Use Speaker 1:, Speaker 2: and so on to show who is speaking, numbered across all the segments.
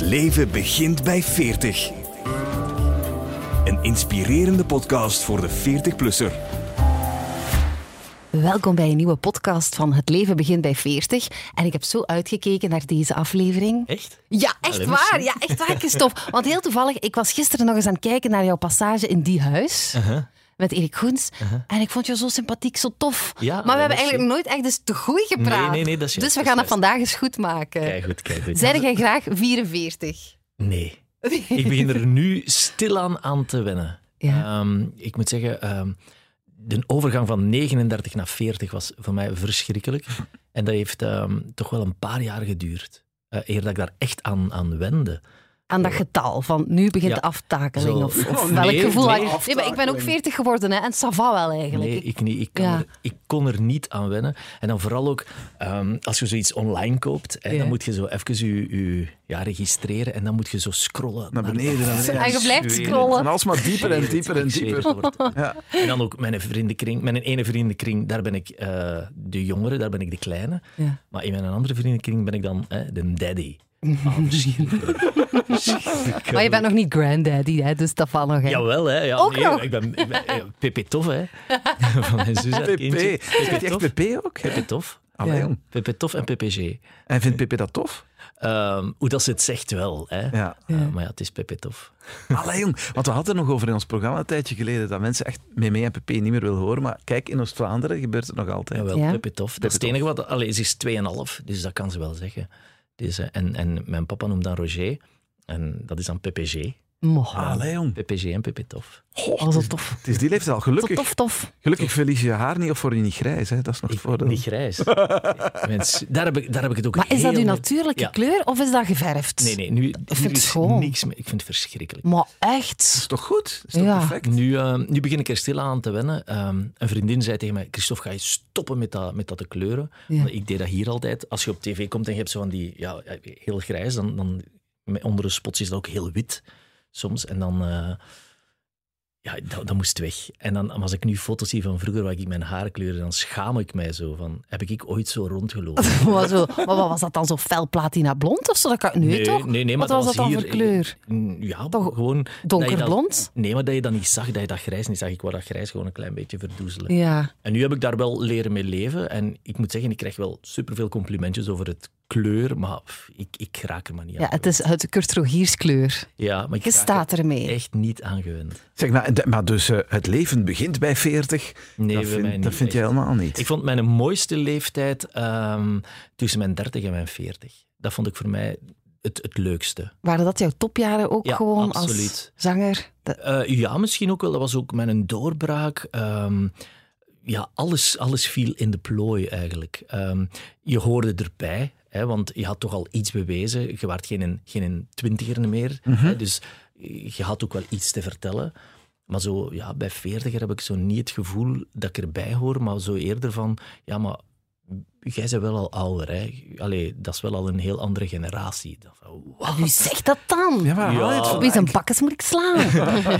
Speaker 1: Het leven begint bij 40. Een inspirerende podcast voor de 40-plusser.
Speaker 2: Welkom bij een nieuwe podcast van Het leven begint bij 40. En ik heb zo uitgekeken naar deze aflevering.
Speaker 3: Echt?
Speaker 2: Ja, echt
Speaker 3: Allee,
Speaker 2: waar. Ja, echt waar, Christophe. Want heel toevallig, ik was gisteren nog eens aan het kijken naar jouw passage in Die Huis.
Speaker 3: Uh-huh.
Speaker 2: Met Erik Goens. En ik vond je zo sympathiek, zo tof.
Speaker 3: Ja,
Speaker 2: maar we hebben eigenlijk nooit echt eens te goed gepraat.
Speaker 3: Nee, nee, nee, dat is juist,
Speaker 2: Dus we
Speaker 3: dat
Speaker 2: gaan het vandaag eens goed maken.
Speaker 3: Kijk goed, kijk goed.
Speaker 2: Zijn jij graag 44?
Speaker 3: Nee. Ik begin er nu stilaan aan te wennen.
Speaker 2: Ja.
Speaker 3: Ehm, ik moet zeggen, ehm, de overgang van 39 naar 40 was voor mij verschrikkelijk. En dat heeft ehm, toch wel een paar jaar geduurd. eh eer dat ik daar echt aan, aan wende.
Speaker 2: Aan dat getal van nu begint
Speaker 3: Ja.
Speaker 2: de aftakeling.
Speaker 3: Zo.
Speaker 2: Of, of
Speaker 3: Oh,
Speaker 2: welk
Speaker 3: nee,
Speaker 2: gevoel
Speaker 3: nee.
Speaker 2: had je? Nee, maar ik ben ook 40 geworden hè, en ça va wel eigenlijk.
Speaker 3: Nee, ik niet. Ik, kan
Speaker 2: Ja.
Speaker 3: er, ik kon er niet aan wennen. En dan vooral ook, ehm, als je zoiets online koopt, hè,
Speaker 2: Ja.
Speaker 3: dan moet je zo even je, je ja, registreren en dan moet je zo scrollen.
Speaker 4: Naar beneden, naar beneden.
Speaker 2: En je blijft scrollen.
Speaker 4: En alsmaar dieper en dieper en dieper. Ja.
Speaker 3: En dan ook mijn vriendenkring. Mijn ene vriendenkring, daar ben ik eh, de jongere, daar ben ik de kleine.
Speaker 2: Ja.
Speaker 3: Maar in mijn andere vriendenkring ben ik dan hè, de daddy. Ah. Verschrikkelijk.
Speaker 2: Maar je bent nog niet granddaddy, hè, dus dat valt nog. Hè.
Speaker 3: Jawel, hè. Ja,
Speaker 2: Ook
Speaker 3: nee,
Speaker 2: nog?
Speaker 3: Ik ben, ik ben eh, Pepe Tof, hè. Van mijn zus kindje.
Speaker 4: Zegt hij echt. PP ook?
Speaker 3: Pepe Tof.
Speaker 4: Allee,
Speaker 2: Ja.
Speaker 3: Pepe Tof en PPG.
Speaker 4: En vindt PP dat tof?
Speaker 3: Ehm, hoe dat ze het zegt wel, hè.
Speaker 4: Ja.
Speaker 3: Eh, maar ja, het is Pepe Tof.
Speaker 4: Allee, jong. Want we hadden het nog over in ons programma een tijdje geleden dat mensen echt mee en PP niet meer willen horen. Maar kijk, in Oost-Vlaanderen gebeurt het nog altijd.
Speaker 3: Jawel,
Speaker 2: Ja.
Speaker 3: Pepe Tof. Dat is het enige wat... Allee, ze is 2,5, dus dat kan ze wel zeggen. En, en mijn papa noemt dan Roger. En dat is dan PPG.
Speaker 2: Moch.
Speaker 4: Allee, jong.
Speaker 3: PPG en Pepe Tof.
Speaker 2: Oh, zo tof.
Speaker 4: Het is die leeftijd al gelukkig.
Speaker 2: tof, tof.
Speaker 4: Gelukkig verlies je haar niet of word je niet grijs. Hè? Dat is nog het voordeel.
Speaker 3: Niet grijs. Mens, daar, heb ik, daar heb ik het ook
Speaker 2: Maar is dat uw natuurlijke kleur of is dat geverfd?
Speaker 3: Nee, nee. Nu,
Speaker 2: Ik vind
Speaker 3: nu
Speaker 2: het
Speaker 3: is
Speaker 2: schoon.
Speaker 3: niks meer. Ik vind het verschrikkelijk.
Speaker 2: Maar
Speaker 4: Dat
Speaker 2: echt?
Speaker 4: is toch goed? Dat is toch
Speaker 2: Ja.
Speaker 4: perfect?
Speaker 3: Nu, eh, nu begin ik er stil aan te wennen. Ehm, een vriendin zei tegen mij, Christophe, ga je stoppen met dat, met dat te kleuren?
Speaker 2: Ja.
Speaker 3: Want Ik deed dat hier altijd. Als je op tv komt en je hebt zo van die ja, heel grijs, dan, dan onder de spots is dat ook heel wit soms. En dan, eh, ja, dat, dat moest weg. En dan, als ik nu foto's zie van vroeger waar ik mijn haar kleurde, dan schaam ik mij zo van, heb ik ooit zo rondgelopen?
Speaker 2: maar, zo, maar wat was dat dan zo fel platina blond of zo? Dat kan, nee, toch?
Speaker 3: nee, nee, maar
Speaker 2: Wat was
Speaker 3: dat
Speaker 2: dan
Speaker 3: hier,
Speaker 2: voor kleur?
Speaker 3: Ja,
Speaker 2: Toch
Speaker 3: gewoon...
Speaker 2: Donkerblond?
Speaker 3: Nee, maar dat je dat niet zag, dat je dat grijs niet zag. Ik wou dat grijs gewoon een klein beetje verdoezelen.
Speaker 2: Ja.
Speaker 3: En nu heb ik daar wel leren mee leven. En ik moet zeggen, ik krijg wel superveel complimentjes over het kleur, maar ik, ik raak er maar niet aan.
Speaker 2: ja, het is het Kurt Rogiers kleur.
Speaker 3: Ja, maar ik
Speaker 2: Je staat
Speaker 3: er
Speaker 2: ermee.
Speaker 3: echt niet aan gewend.
Speaker 4: Zeg, maar, de- maar dus eh, het leven begint bij 40.
Speaker 3: Nee,
Speaker 4: dat
Speaker 3: bij
Speaker 4: vind,
Speaker 3: mij niet.
Speaker 4: dat vind je helemaal niet.
Speaker 3: Ik vond mijn mooiste leeftijd ehm, tussen mijn 30 en mijn 40. Dat vond ik voor mij het, het leukste.
Speaker 2: Waren dat jouw topjaren ook
Speaker 3: Ja,
Speaker 2: gewoon als zanger?
Speaker 3: Eh, ja, misschien ook wel. Dat was ook mijn doorbraak. Ehm, ja, alles, alles viel in de plooi eigenlijk. Ehm, je hoorde erbij, hè, want je had toch al iets bewezen. Je waart geen, geen twintiger meer. Hè, dus je had ook wel iets te vertellen. Maar zo, ja, bij veertiger heb ik zo niet het gevoel dat ik erbij hoor, maar zo eerder van, ja, maar jij bent wel al ouder. Hè. Allee, dat is wel al een heel andere generatie. Wauw.
Speaker 2: Wie zegt dat dan?
Speaker 4: Ja, maar
Speaker 3: Ja.
Speaker 2: Wie zijn bakkes moet ik slaan?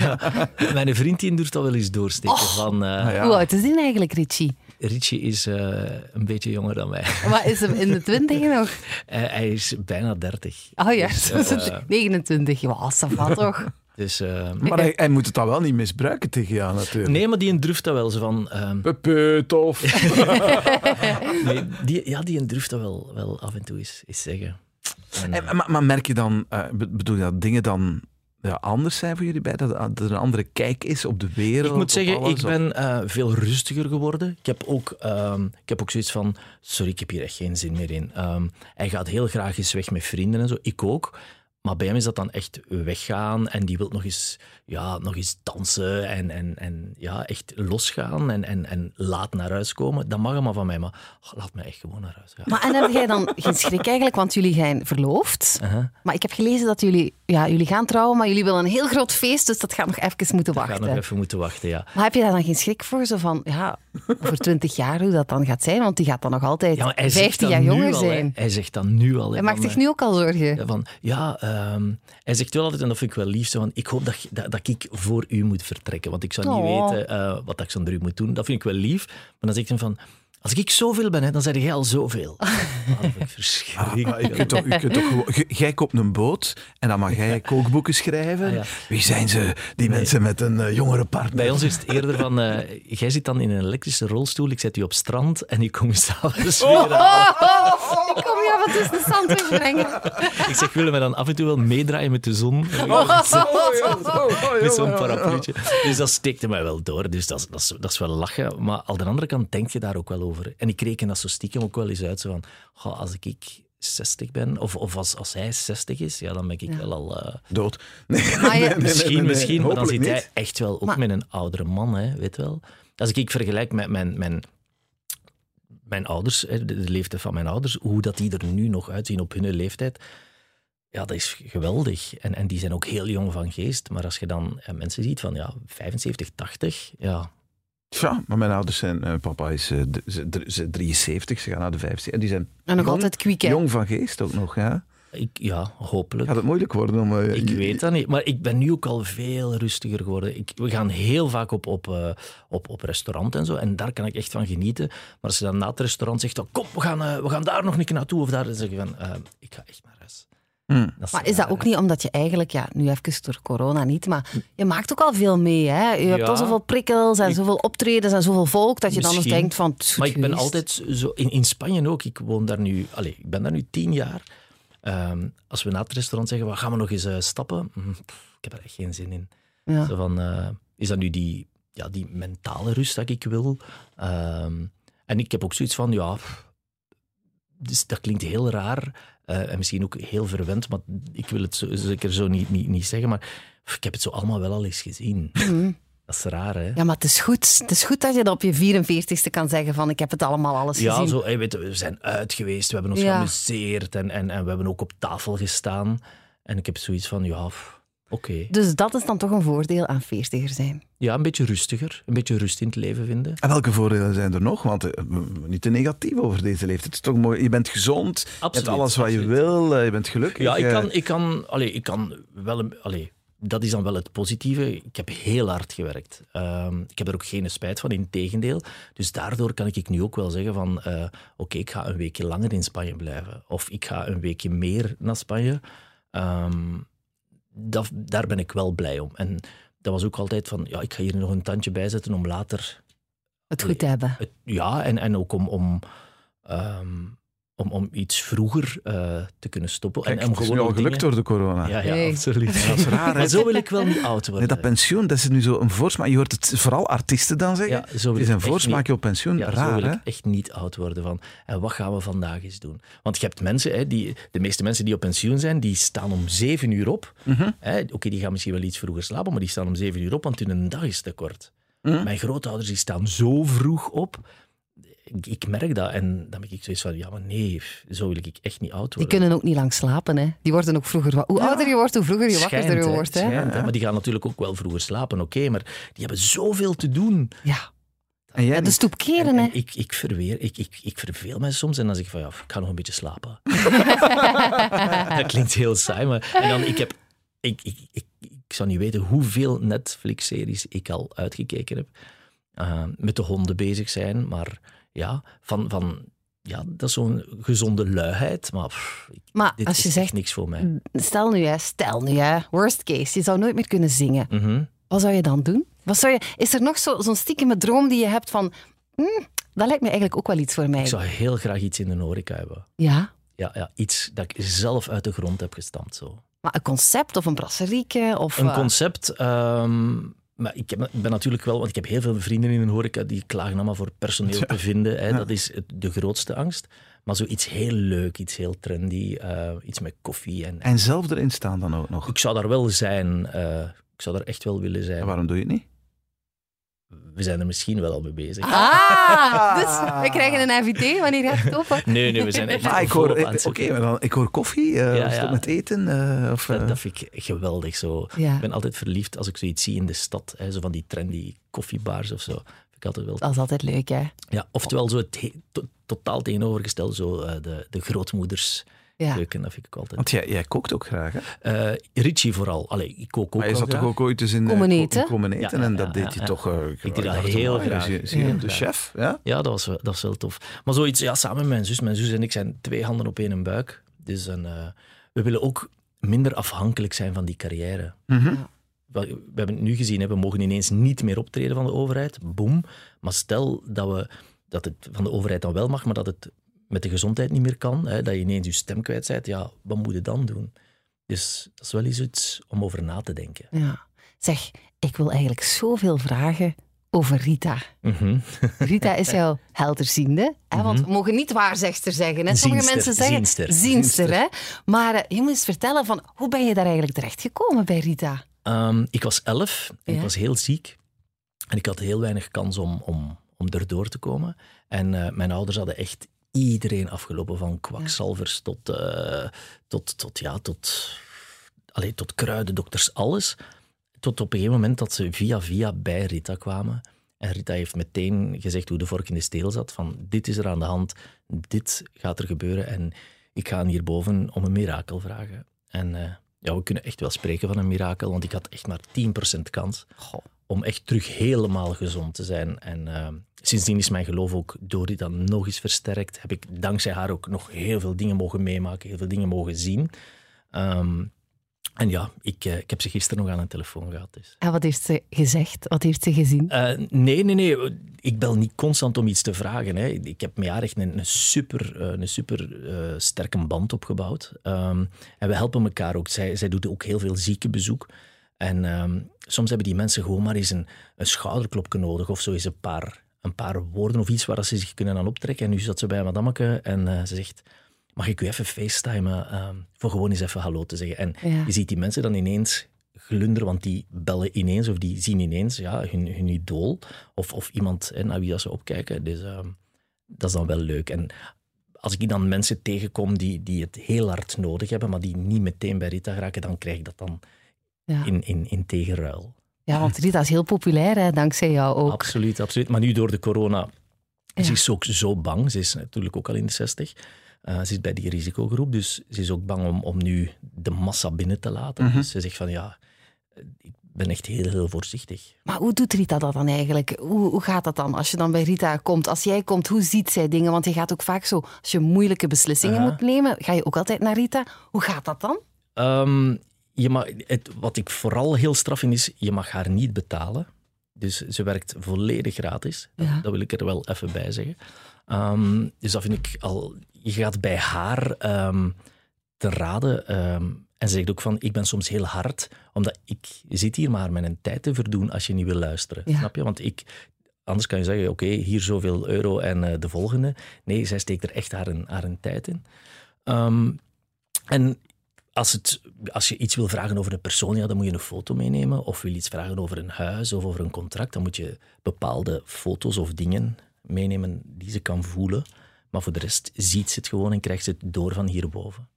Speaker 3: Mijn vriend die durft dat wel eens doorsteken. Van, eh,
Speaker 4: ja.
Speaker 2: Hoe oud is die eigenlijk, Richie?
Speaker 3: Richie is eh, een beetje jonger dan mij.
Speaker 2: Maar is hem in de twintig nog?
Speaker 3: hij, hij is bijna 30.
Speaker 2: Oh ja,
Speaker 3: Dus, eh,
Speaker 2: 29. Ja, ça va toch?
Speaker 3: dus, eh,
Speaker 4: Maar hij, hij moet het dan wel niet misbruiken tegen jou, natuurlijk.
Speaker 3: nee, maar die durft dat wel. Zo van, ehm,
Speaker 4: Pepe, tof.
Speaker 3: nee, die, ja, die durft dat wel, wel af en toe eens, eens zeggen. En,
Speaker 4: En, maar, maar merk je dan, eh, be- bedoel je dat dingen dan ja, anders zijn voor jullie bij? Dat, dat er een andere kijk is op de wereld?
Speaker 3: ik moet zeggen,
Speaker 4: alles,
Speaker 3: ik ben eh, veel rustiger geworden. Ik heb, ook, ehm, ik heb ook zoiets van, sorry, ik heb hier echt geen zin meer in. Ehm, hij gaat heel graag eens weg met vrienden en zo. Ik ook. Maar bij hem is dat dan echt weggaan en die wil nog eens, ja, nog eens dansen en, en, en ja, echt losgaan en, en, en laat naar huis komen. Dat mag allemaal van mij, maar oh, laat mij echt gewoon naar huis gaan.
Speaker 2: Maar en heb jij dan geen schrik eigenlijk, want jullie zijn verloofd.
Speaker 3: Uh-huh.
Speaker 2: Maar ik heb gelezen dat jullie, ja, jullie gaan trouwen, maar jullie willen een heel groot feest, dus dat gaat nog even moeten wachten.
Speaker 3: nog even moeten wachten, ja.
Speaker 2: Maar heb je daar dan geen schrik voor? Zo van, ja, over twintig jaar hoe dat dan gaat zijn? Want die gaat dan nog altijd
Speaker 3: ja maar hij zegt
Speaker 2: 15
Speaker 3: dat
Speaker 2: jaar jonger
Speaker 3: al,
Speaker 2: zijn.
Speaker 3: Hij zegt dat nu al.
Speaker 2: Hij maakt zich nu ook al zorgen.
Speaker 3: Ja, van, ja ehm, hij zegt wel altijd, en dat vind ik wel lief, zo van, ik hoop dat, dat, dat ik voor u moet vertrekken, want ik zou niet
Speaker 2: Oh.
Speaker 3: weten eh, wat ik zonder u moet doen. Dat vind ik wel lief. Maar dan zegt hij van, Als ik zoveel ben, hè, dan zeg jij al zoveel. Dat vind ik
Speaker 4: Ah,
Speaker 3: verschrikkelijk.
Speaker 4: kunt toch, gewoon, je- jij koopt een boot en dan mag jij kookboeken schrijven.
Speaker 3: Ah, ja.
Speaker 4: Wie zijn ze, die mensen met een eh, jongere partner?
Speaker 3: Bij ons is het eerder van, eh, jij zit dan in een elektrische rolstoel, ik zet u op strand en ik kom je s'avonds weer
Speaker 2: en toe de zand.
Speaker 3: Ik zeg, willen we dan af en toe wel meedraaien met de zon? Met zo'n parapluutje. Dus dat steekte mij wel door. Dus dat is, dat, is, dat is wel lachen. Maar aan de andere kant denk je daar ook wel over. En ik reken dat zo stiekem ook wel eens uit. Zo van, goh, als ik 60 ben, of, of als, als hij 60 is, ja, dan ben ik wel al... eh,
Speaker 4: Dood. Nee,
Speaker 3: misschien,
Speaker 4: nee, nee,
Speaker 3: misschien, maar dan zit
Speaker 4: niet.
Speaker 3: hij echt wel ook
Speaker 2: Maar-
Speaker 3: met een oudere man, hè, weet wel. Als ik, ik vergelijk met mijn, mijn, mijn ouders, hè, de, leeftijd van mijn ouders, hoe dat die er nu nog uitzien op hun leeftijd, ja, dat is geweldig. En, en die zijn ook heel jong van geest. Maar als je dan eh, mensen ziet van ja, 75, 80, ja,
Speaker 4: Ja, maar mijn ouders zijn... eh, papa is eh, ze 73, ze gaan naar de 50. En die zijn
Speaker 2: En nog
Speaker 4: jong-
Speaker 2: altijd kwiek, hè?
Speaker 4: jong van geest ook nog. Ja.
Speaker 3: Ik, ja hopelijk.
Speaker 4: Gaat het moeilijk worden om... eh,
Speaker 3: Ik
Speaker 4: je-
Speaker 3: weet dat niet, maar ik ben nu ook al veel rustiger geworden. Ik, we gaan heel vaak op, op, eh, op, op restaurant en zo, en daar kan ik echt van genieten. Maar als je dan na het restaurant zegt, oh, kom, we gaan, eh, we gaan daar nog een keer naartoe, of daar, dan zeg je van, ik ga echt naar huis.
Speaker 4: Hm.
Speaker 3: Dat
Speaker 2: Maar is dat ook niet omdat je eigenlijk, ja, nu even door corona niet, maar je maakt ook al veel mee, hè? Je hebt al zoveel prikkels en
Speaker 3: Ik-
Speaker 2: zoveel optredens en zoveel volk dat je dan eens denkt van,
Speaker 3: Maar ik ben altijd zo... In, in Spanje ook, ik woon daar nu... Allez, ik ben daar nu tien jaar. Ehm, als we na het restaurant zeggen, "Wat, gaan we nog eens eh, stappen? Pff, ik heb er echt geen zin in.
Speaker 2: Ja.
Speaker 3: Zo van, eh, is dat nu die, ja, die mentale rust dat ik wil? Ehm, en ik heb ook zoiets van, ja... pff, Dus dat klinkt heel raar eh, en misschien ook heel verwend, maar ik wil het zo, zeker zo niet, niet, niet zeggen, maar pff, ik heb het zo allemaal wel al eens gezien.
Speaker 2: Mhm.
Speaker 3: Dat is raar, hè?
Speaker 2: Ja, maar het is goed. Het is goed dat je dat op je 44ste kan zeggen van, ik heb het allemaal alles
Speaker 3: Ja,
Speaker 2: gezien.
Speaker 3: zo, hey, weet we zijn uit geweest, we hebben ons
Speaker 2: Ja.
Speaker 3: geamuseerd en, en, en we hebben ook op tafel gestaan. En ik heb zoiets van, ja, oké.
Speaker 2: Dus dat is dan toch een voordeel aan 40er zijn.
Speaker 3: Ja, een beetje rustiger, een beetje rust in het leven vinden.
Speaker 4: En welke voordelen zijn er nog? Want eh, niet te negatief over deze leeftijd. Het is toch mooi. Je bent gezond, je hebt alles wat je wil, eh, je bent gelukkig.
Speaker 3: Ja, ik
Speaker 4: eh.
Speaker 3: kan, ik kan, allee, ik kan wel een, allee, dat is dan wel het positieve. Ik heb heel hard gewerkt. Ehm, ik heb er ook geen spijt van, in tegendeel. Dus daardoor kan ik nu ook wel zeggen van, eh, oké, ik ga een weekje langer in Spanje blijven. Of ik ga een weekje meer naar Spanje. Ehm, dat, daar ben ik wel blij om. En dat was ook altijd van, ja, ik ga hier nog een tandje bij zetten om later
Speaker 2: Het goed te hebben.
Speaker 3: het- ja, en, en ook om, om, ehm, om, om iets vroeger eh, te kunnen stoppen.
Speaker 4: Kijk,
Speaker 3: en om
Speaker 4: het is nu
Speaker 3: gewoon
Speaker 4: al gelukt
Speaker 3: dingen-
Speaker 4: door de corona.
Speaker 3: Ja, ja,
Speaker 2: Nee.
Speaker 3: absoluut.
Speaker 4: Dat is raar?
Speaker 3: Maar zo wil ik wel niet oud
Speaker 4: Nee,
Speaker 3: worden.
Speaker 4: dat pensioen, dat is nu zo een voorsmaak. Je hoort het vooral artiesten dan zeggen.
Speaker 3: ja, zo wil
Speaker 4: het is
Speaker 3: ik
Speaker 4: een
Speaker 3: echt
Speaker 4: voorsmaakje op pensioen.
Speaker 3: niet- ja, zo
Speaker 4: Raar,
Speaker 3: wil
Speaker 4: hè?
Speaker 3: ik echt niet oud worden van. En wat gaan we vandaag eens doen? Want je hebt mensen, hè, die, de meeste mensen die op pensioen zijn, die staan om zeven uur op.
Speaker 4: Mhm.
Speaker 3: Hè, Oké, die gaan misschien wel iets vroeger slapen, maar die staan om zeven uur op, want hun dag is te kort.
Speaker 4: Mhm.
Speaker 3: Mijn grootouders die staan zo vroeg op. Ik, ik merk dat en dan ben ik zoiets van, ja, maar nee, zo wil ik echt niet oud
Speaker 2: Die
Speaker 3: worden.
Speaker 2: kunnen ook niet lang slapen, hè. Die worden ook vroeger... Hoe ouder je wordt, hoe vroeger je
Speaker 3: Schijnt,
Speaker 2: wakkerder je wordt, hè.
Speaker 3: schijnt, hè. Maar die gaan natuurlijk ook wel vroeger slapen, oké, maar die hebben zoveel te doen.
Speaker 2: Ja.
Speaker 4: En jij
Speaker 2: ja, de stoep
Speaker 3: En,
Speaker 2: keren, hè.
Speaker 3: ik, ik, verweer, ik, ik, ik verveel mij soms en dan zeg ik van ja, ik ga nog een beetje slapen. dat klinkt heel saai, maar en dan, ik, heb, ik, ik, ik, ik zou niet weten hoeveel Netflix-series ik al uitgekeken heb. Uh, met de honden bezig zijn, maar ja, van, van, ja dat is zo'n gezonde luiheid. Maar, pff,
Speaker 2: Maar
Speaker 3: dit
Speaker 2: als
Speaker 3: is
Speaker 2: je
Speaker 3: echt
Speaker 2: zegt,
Speaker 3: niks voor mij.
Speaker 2: stel nu, hè, stel nu, hè, worst case, je zou nooit meer kunnen zingen.
Speaker 3: Mhm.
Speaker 2: Wat zou je dan doen? Wat zou je, is er nog zo- zo'n stiekeme droom die je hebt van... "Hmm, dat lijkt me eigenlijk ook wel iets voor mij.
Speaker 3: Ik zou heel graag iets in de horeca hebben.
Speaker 2: Ja,
Speaker 3: Ja, ja, iets dat ik zelf uit de grond heb gestampt. Zo.
Speaker 2: maar een concept of een brasserieke of...
Speaker 3: Een
Speaker 2: eh,
Speaker 3: concept. ehm, maar ik, heb, ik ben natuurlijk wel, want ik heb heel veel vrienden in een horeca die klagen allemaal voor personeel te vinden. Hè. Dat is het- de grootste angst. Maar zoiets heel leuk, iets heel trendy, eh, iets met koffie. En,
Speaker 4: En zelf erin staan dan ook nog.
Speaker 3: ik zou daar wel zijn. eh, ik zou daar echt wel willen
Speaker 4: En
Speaker 3: zijn.
Speaker 4: waarom doe je het niet?
Speaker 3: We zijn er misschien wel al mee bezig.
Speaker 2: Ah, dus we krijgen een invité wanneer gaat het open?
Speaker 3: Nee, nee, we zijn echt
Speaker 4: Maar ik hoor,
Speaker 3: aan het
Speaker 4: eh, oké, dan, ik hoor koffie. eh
Speaker 3: Ja,
Speaker 4: met eten. eh, of,
Speaker 3: Dat,
Speaker 4: eh,
Speaker 3: dat vind ik geweldig. Zo.
Speaker 2: Ja,
Speaker 3: Ik ben altijd verliefd als ik zoiets zie in de stad. Hè, zo van die trendy koffiebars of zo. Vind ik altijd wel
Speaker 2: dat is altijd leuk, hè.
Speaker 3: Ja, oftewel zo het he- to- totaal tegenovergesteld, zo eh, de, de grootmoeders
Speaker 2: Ja.
Speaker 3: keuken. Dat vind ik altijd.
Speaker 4: Want jij, jij kookt ook graag, hè?
Speaker 3: Eh Richie vooral. Allee, ik kook ook
Speaker 4: Maar je
Speaker 3: wel
Speaker 4: zat toch ook ooit eens in eh,
Speaker 2: Komen
Speaker 4: ko-
Speaker 2: eten?
Speaker 4: komen eten
Speaker 3: Ja, ja,
Speaker 4: en dat
Speaker 3: ja,
Speaker 4: deed
Speaker 3: ja,
Speaker 4: je
Speaker 3: ja.
Speaker 4: toch... eh,
Speaker 3: Ik deed dat heel graag.
Speaker 4: zie je, de
Speaker 3: graag.
Speaker 4: chef, ja?
Speaker 3: Ja, dat was, wel- dat was wel tof. Maar zoiets, ja, samen met mijn zus. Mijn zus en ik zijn twee handen op één buik. Dus een, eh, we willen ook minder afhankelijk zijn van die carrière.
Speaker 4: Mhm.
Speaker 3: Wel, We hebben het nu gezien, hè, we mogen ineens niet meer optreden van de overheid. Boom. Maar stel dat, we, dat het van de overheid dan wel mag, maar dat het met de gezondheid niet meer kan, hè, dat je ineens je stem kwijt bent, ja, wat moet je dan doen? Dus dat is wel eens iets om over na te denken.
Speaker 2: Ja. Zeg, ik wil eigenlijk zoveel vragen over Rita.
Speaker 3: Mhm.
Speaker 2: Rita is jouw helderziende. Hè? Want we mogen niet waarzegster zeggen. Hè? Sommige
Speaker 3: Zienster,
Speaker 2: mensen zeggen
Speaker 3: zienster.
Speaker 2: zienster. Hè? Maar eh, je moet eens vertellen, van, hoe ben je daar eigenlijk terechtgekomen bij Rita?
Speaker 3: Ehm, ik was elf en ik
Speaker 2: Ja.
Speaker 3: was heel ziek. En ik had heel weinig kans om, om, om erdoor te komen. En eh, mijn ouders hadden echt iedereen afgelopen, van kwakzalvers tot, eh, tot, tot, ja, tot, allee, tot kruidendokters, alles. Tot op een gegeven moment dat ze via via bij Rita kwamen. En Rita heeft meteen gezegd hoe de vork in de steel zat. Van dit is er aan de hand, dit gaat er gebeuren. En ik ga hierboven om een mirakel vragen. En eh, ja, we kunnen echt wel spreken van een mirakel, want ik had echt maar 10% kans om echt terug helemaal gezond te zijn. En eh, sindsdien is mijn geloof ook door die dan nog eens versterkt. Heb ik dankzij haar ook nog heel veel dingen mogen meemaken, heel veel dingen mogen zien. Ehm, en ja, ik, eh, ik heb ze gisteren nog aan de telefoon gehad. Dus.
Speaker 2: En wat heeft ze gezegd? Wat heeft ze gezien?
Speaker 3: Eh, nee, nee, nee. Ik bel niet constant om iets te vragen. Hè. Ik heb met haar echt een, een super, een super sterke band opgebouwd. Ehm, en we helpen elkaar ook. Zij, zij doet ook heel veel ziekenbezoek. En ehm, soms hebben die mensen gewoon maar eens een, een schouderklopje nodig of zo eens een paar, een paar woorden of iets waar ze zich kunnen aan optrekken. En nu zat ze bij madammeke en eh, ze zegt... Mag ik u even facetimen ehm, voor gewoon eens even hallo te zeggen? En
Speaker 2: Ja.
Speaker 3: je ziet die mensen dan ineens glunderen, want die bellen ineens of die zien ineens ja, hun, hun idool of, of iemand hè, naar wie dat ze opkijken. Dus ehm, dat is dan wel leuk. En als ik dan mensen tegenkom die, die het heel hard nodig hebben, maar die niet meteen bij Rita geraken, dan krijg ik dat dan
Speaker 2: Ja.
Speaker 3: in, in, in tegenruil.
Speaker 2: ja, want Rita is heel populair, hè? dankzij jou ook.
Speaker 3: Absoluut, absoluut. Maar nu door de corona,
Speaker 2: Ja.
Speaker 3: ze is ook zo bang. Ze is natuurlijk ook al in de 60. Eh, ze is bij die risicogroep, dus ze is ook bang om, om nu de massa binnen te laten. Dus ze zegt van ja, ik ben echt heel, heel voorzichtig.
Speaker 2: Maar hoe doet Rita dat dan eigenlijk? Hoe, hoe gaat dat dan als je dan bij Rita komt? Als jij komt, hoe ziet zij dingen? Want je gaat ook vaak zo, als je moeilijke beslissingen moet nemen, ga je ook altijd naar Rita. Hoe gaat dat dan?
Speaker 3: Ehm, je mag, het, wat ik vooral heel straf vind is, je mag haar niet betalen. Dus ze werkt volledig gratis. Dat,
Speaker 2: Ja.
Speaker 3: dat wil ik er wel even bij zeggen. Ehm, dus dat vind ik al... Je gaat bij haar ehm, te raden. ehm, en ze zegt ook van, ik ben soms heel hard, omdat ik zit hier maar mijn tijd te verdoen als je niet wil luisteren.
Speaker 2: Ja.
Speaker 3: Snap je? Want ik... Anders kan je zeggen, oké, hier zoveel euro en eh, de volgende. Nee, zij steekt er echt haar, een- haar een tijd in. En als, het, als je iets wil vragen over een persoon, ja, dan moet je een foto meenemen. Of wil je iets vragen over een huis of over een contract, dan moet je bepaalde foto's of dingen meenemen die ze kan voelen. Maar voor de rest ziet ze het gewoon en krijgt ze het door van hierboven.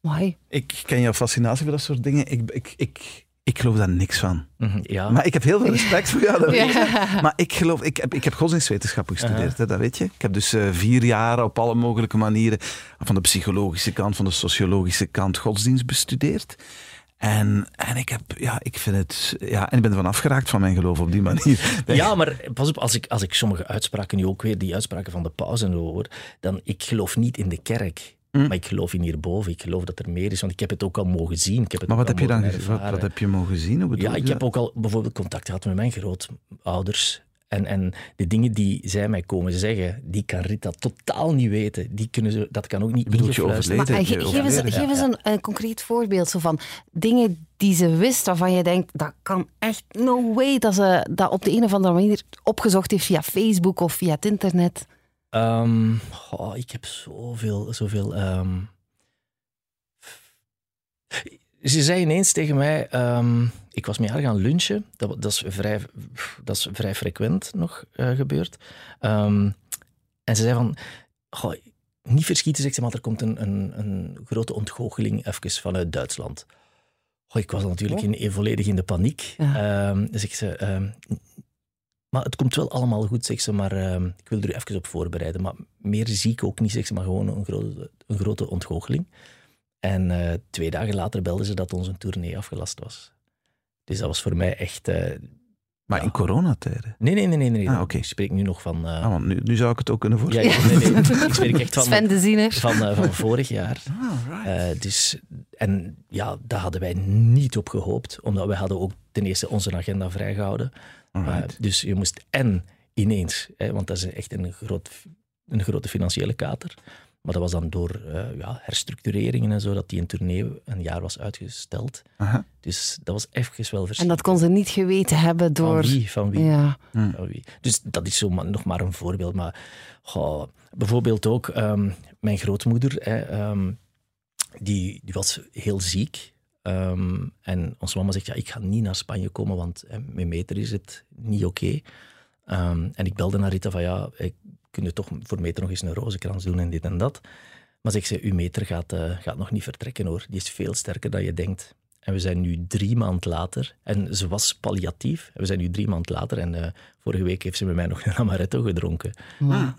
Speaker 2: Mooi.
Speaker 4: Ik ken jouw fascinatie voor dat soort dingen. Ik, ik, ik, ik geloof daar niks van.
Speaker 3: Mhm, Ja,
Speaker 4: Maar ik heb heel veel respect voor jou. dat. Maar ik geloof, ik heb, ik heb godsdienstwetenschappen gestudeerd, hè, dat weet je. Ik heb dus eh, vier jaar op alle mogelijke manieren, van de psychologische kant, van de sociologische kant, godsdienst bestudeerd. En, en ik heb, ja, ik vind het, ja, en ik ben ervan afgeraakt van mijn geloof op die manier.
Speaker 3: Ja, maar pas op, als ik, als ik sommige uitspraken nu ook weer, die uitspraken van de paus en zo hoor, dan ik geloof niet in de kerk.
Speaker 4: Hm.
Speaker 3: Maar ik geloof in hierboven. Ik geloof dat er meer is, want ik heb het ook al mogen zien. Ik heb het
Speaker 4: Maar wat heb je dan wat, wat heb je mogen zien? Hoe bedoel
Speaker 3: Ja, ik heb ook al bijvoorbeeld contact gehad met mijn grootouders. En, en de dingen die zij mij komen zeggen, die kan Rita totaal niet weten. Die kunnen ze, dat kan ook niet
Speaker 4: bedoelt je
Speaker 3: ingefluisterd
Speaker 2: Maar
Speaker 4: overleden?
Speaker 2: eh, ge- geef eens,
Speaker 4: overleden.
Speaker 2: geef eens een, een concreet voorbeeld zo van dingen die ze wist waarvan je denkt, dat kan echt no way dat ze dat op de een of andere manier opgezocht heeft via Facebook of via het internet.
Speaker 3: Oh, ik heb zoveel, zoveel. ehm. Ze zei ineens tegen mij, ehm, ik was met haar gaan lunchen, dat, dat, is, vrij, dat is vrij frequent nog eh, gebeurd. En ze zei van, goh, niet verschieten, zegt ze, maar er komt een, een, een grote ontgoocheling even vanuit Duitsland. Goh, ik was natuurlijk in, in- volledig in de paniek.
Speaker 2: Ja.
Speaker 3: Zegt ze, ehm, maar het komt wel allemaal goed, zeg ze. Maar ehm, ik wil er u even op voorbereiden. Maar meer zie ik ook niet, zeg ze, maar gewoon een grote, een grote ontgoocheling. En eh, twee dagen later belden ze dat onze tournee afgelast was. Dus dat was voor mij echt... eh,
Speaker 4: Maar in coronatijden.
Speaker 3: Nee, nee, nee, nee. nee.
Speaker 4: Ah, oké.
Speaker 3: Ik spreek nu nog van... eh,
Speaker 4: Ah, want nu, nu zou ik het ook kunnen voorstellen.
Speaker 3: ja, nee, nee. Ik spreek echt van,
Speaker 2: Sven de Ziener.
Speaker 3: van, van vorig jaar.
Speaker 4: Ah, right.
Speaker 3: Eh, dus, en ja, daar hadden wij niet op gehoopt, omdat wij hadden ook ten eerste onze agenda vrijgehouden. Eh, dus je moest en ineens, hè, want dat is echt een, groot, een grote financiële kater. Maar dat was dan door eh, ja, herstructureringen en zo, dat die een tournee een jaar was uitgesteld.
Speaker 4: Aha.
Speaker 3: Dus dat was even wel
Speaker 2: En
Speaker 3: verschil.
Speaker 2: dat kon ze niet geweten hebben door...
Speaker 3: Van wie? Van wie?
Speaker 2: Ja.
Speaker 3: Van wie. Dus dat is zo maar, nog maar een voorbeeld. Maar goh, bijvoorbeeld ook ehm, mijn grootmoeder, hè, ehm, die, die was heel ziek. Ehm, en onze mama zegt, ja, ik ga niet naar Spanje komen, want hè, met meter is het niet oké. Ehm, en ik belde naar Rita van, ja, ik kun toch voor meter nog eens een rozenkrans doen en dit en dat. Maar zegt ze, uw meter gaat, eh, gaat nog niet vertrekken hoor. Die is veel sterker dan je denkt. En we zijn nu drie maand later. En ze was palliatief. En we zijn nu drie maand later. En eh, vorige week heeft ze met mij nog een amaretto gedronken.